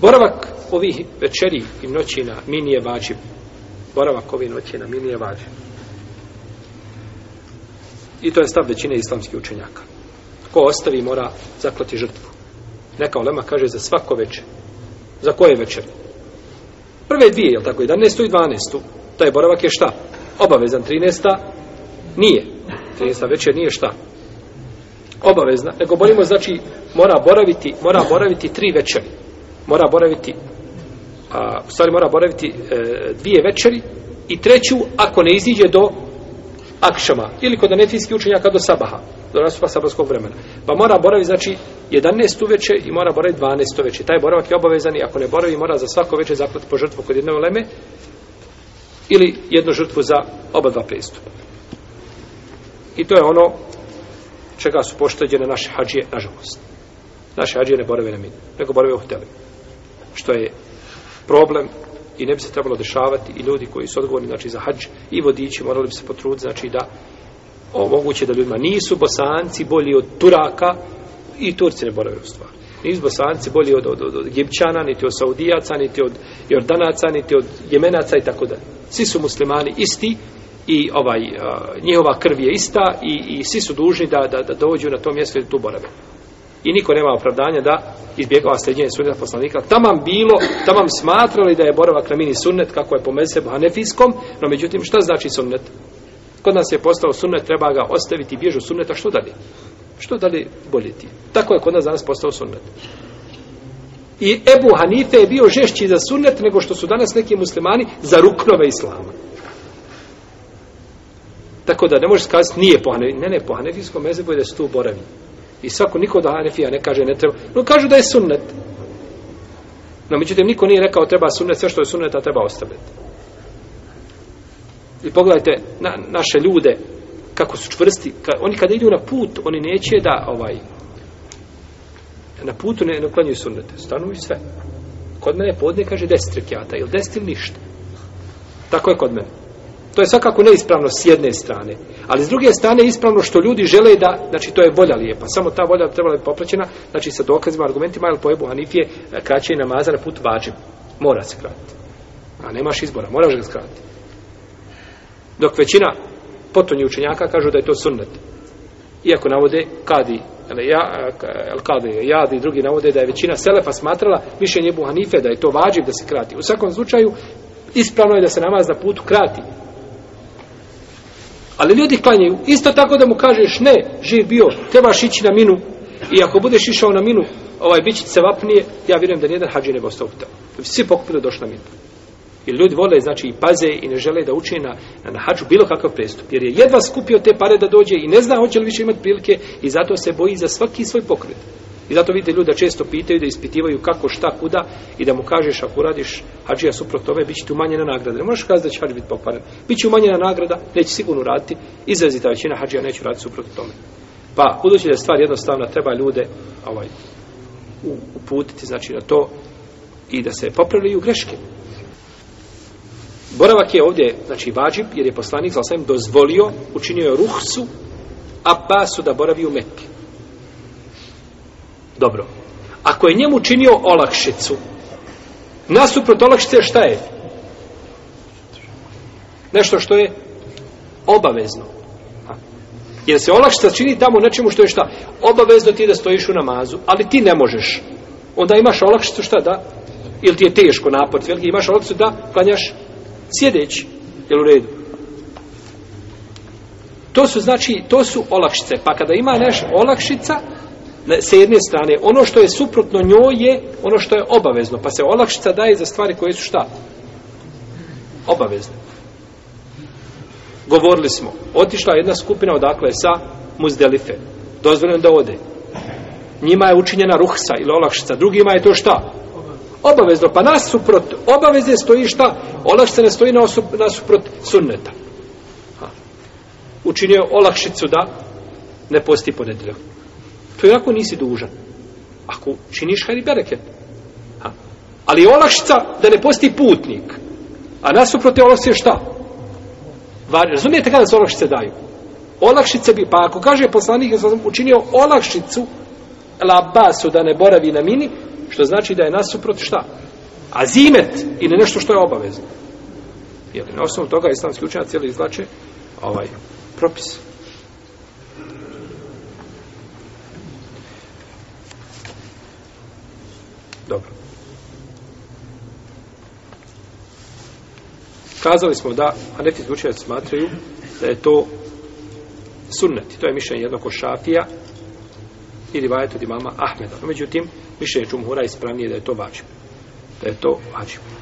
Boravak ovih večeri i noći na mini je vađiv. Boravak ovih noći na mini je vađiv. I to je stav većine islamskih učenjaka. Ko ostavi mora zaklati žrtvu. Neka olema kaže za svako večer. Za koje večer? Prve dvije, je tako? 11. i 12. Taj boravak je šta? Obavezan. 13. Nije. 13. večer nije šta? Obavezna. Nego bolimo, znači, mora boraviti, mora boraviti tri večeri. Mora boraviti a, u stvari mora boraviti e, dvije večeri i treću ako ne iziđe do akšama ili kod anefijskih učenjaka do sabaha do nastupa sabarskog vremena. Pa mora boraviti znači 11 uveče i mora boraviti 12 uveče taj boravak je obavezan i ako ne boravi mora za svako veče zaklati po žrtvu kod jedne oleme ili jednu žrtvu za oba dva pristupa i to je ono čega su pošteđene naše hađije nažalost. Naše hađije ne borave na minu nego borave u hotelima što je problem i ne bi se trebalo dešavati i ljudi koji su odgovorni znači za hađ i vodiči morali bi se potruditi znači da omoguće da ljudima nisu bosanci bolji od Turaka i Turci ne borave u stvari. Nisu bosanci bolji od, od, od, od Egipćana niti od Saudijaca niti od Jordanaca niti od Jemenaca i tako dalje. Svi su muslimani isti i ovaj a, njihova krv je ista i, i svi su dužni da, da, da dođu na to mjesto i da tu borave i niko nema opravdanja da izbjegava sljeđenje sunneta poslanika. Tamam bilo, tamam smatrali da je boravak na mini sunnet, kako je po mesebu hanefijskom, no međutim, šta znači sunnet? Kod nas je postao sunnet, treba ga ostaviti bježu sunneta, što dalje? Što dalje bolje ti? Tako je kod nas danas postao sunnet. I Ebu Hanife je bio žešći za sunnet nego što su danas neki muslimani za ruknove islama. Tako da ne možeš kazati nije po hanefijskom, ne ne, po hanefijskom mezebu je da se tu boravi. I svako, niko da Hanefija ne kaže ne treba. No kažu da je sunnet. No međutim, niko nije rekao treba sunnet, sve što je sunnet, a treba ostaviti. I pogledajte na, naše ljude, kako su čvrsti. Ka, oni kada idu na put, oni neće da ovaj na putu ne, ne uklanjuju sunnete. stanuju sve. Kod mene podne kaže deset rekiata, ili deset ili ništa. Tako je kod mene. To je svakako neispravno s jedne strane. Ali s druge strane ispravno što ljudi žele da, znači to je volja lijepa. Samo ta volja trebala biti popraćena, znači sa dokazima, argumentima, ili po Ebu Hanifije eh, kraće namaza na put vađim. Mora se kratiti. A nemaš izbora, moraš ga skratiti. Dok većina potonji učenjaka kažu da je to sunnet. Iako navode kadi, ali ja, eh, el kadi, jadi i drugi navode da je većina selefa smatrala mišljenje Ebu Hanife da je to vađiv da se krati. U svakom slučaju, ispravno je da se namaz na putu krati. Ali ljudi klanjaju. Isto tako da mu kažeš ne, živ bio, trebaš ići na minu. I ako budeš išao na minu, ovaj bit će se vapnije, ja vjerujem da nijedan hađi ne bi ostao tamo. Svi pokupili došli na minu. I ljudi vole, znači, i paze i ne žele da uče na, na, na hađu bilo kakav prestup. Jer je jedva skupio te pare da dođe i ne zna hoće li više imati prilike i zato se boji za svaki svoj pokret. I zato vidite ljuda često pitaju da ispitivaju kako, šta, kuda i da mu kažeš ako radiš hađija suprot tome, bit će ti umanjena nagrada. Ne možeš kazati da će hađ biti pokvaren. Biće umanjena nagrada, neće sigurno raditi. Izrazita većina hađija neće raditi suprot tome. Pa, budući da je stvar jednostavna, treba ljude ovaj, uputiti znači, na to i da se popravljaju greške. Boravak je ovdje, znači, vađib, jer je poslanik, za dozvolio, učinio je ruhsu, Abbasu da boravi u Mekke. Dobro. Ako je njemu činio olakšicu, nasuprot olakšice šta je? Nešto što je obavezno. Jer se olakšica čini tamo nečemu što je šta? Obavezno ti da stojiš u namazu, ali ti ne možeš. Onda imaš olakšicu šta da? Ili ti je teško napor, veliki, imaš olakšicu da klanjaš sjedeći. Jel u redu? To su znači, to su olakšice. Pa kada ima neš olakšica, sa jedne strane, ono što je suprotno njoj je ono što je obavezno, pa se olakšica daje za stvari koje su šta? Obavezne. Govorili smo, otišla jedna skupina odakle sa Muzdelife, dozvoljeno da ode. Njima je učinjena ruhsa ili olakšica, drugima je to šta? Obavezno, pa nasuprot obaveze stoji šta? Olakšica ne stoji nasuprot sunneta. Ha. Učinio olakšicu da ne posti ponedeljak. To je ako nisi dužan. Ako činiš hajri bereket. Ha. Ali je olakšica da ne posti putnik. A nasuprot te olakšice šta? Var, razumijete kada se olakšice daju? Olakšice bi, pa ako kaže poslanik, ja sam učinio olakšicu Labasu da ne boravi na mini, što znači da je nasuprot šta? Azimet ili nešto što je obavezno. Jer na osnovu toga islamski učenjaci cijeli izlače ovaj propis. Dobro. Kazali smo da Hanefi učenjaci smatraju da je to sunnet. To je mišljenje jednog ko šafija i rivajet od imama Ahmeda. No, međutim, mišljenje Čumhura ispravnije da je to vađib. Da je to vađib.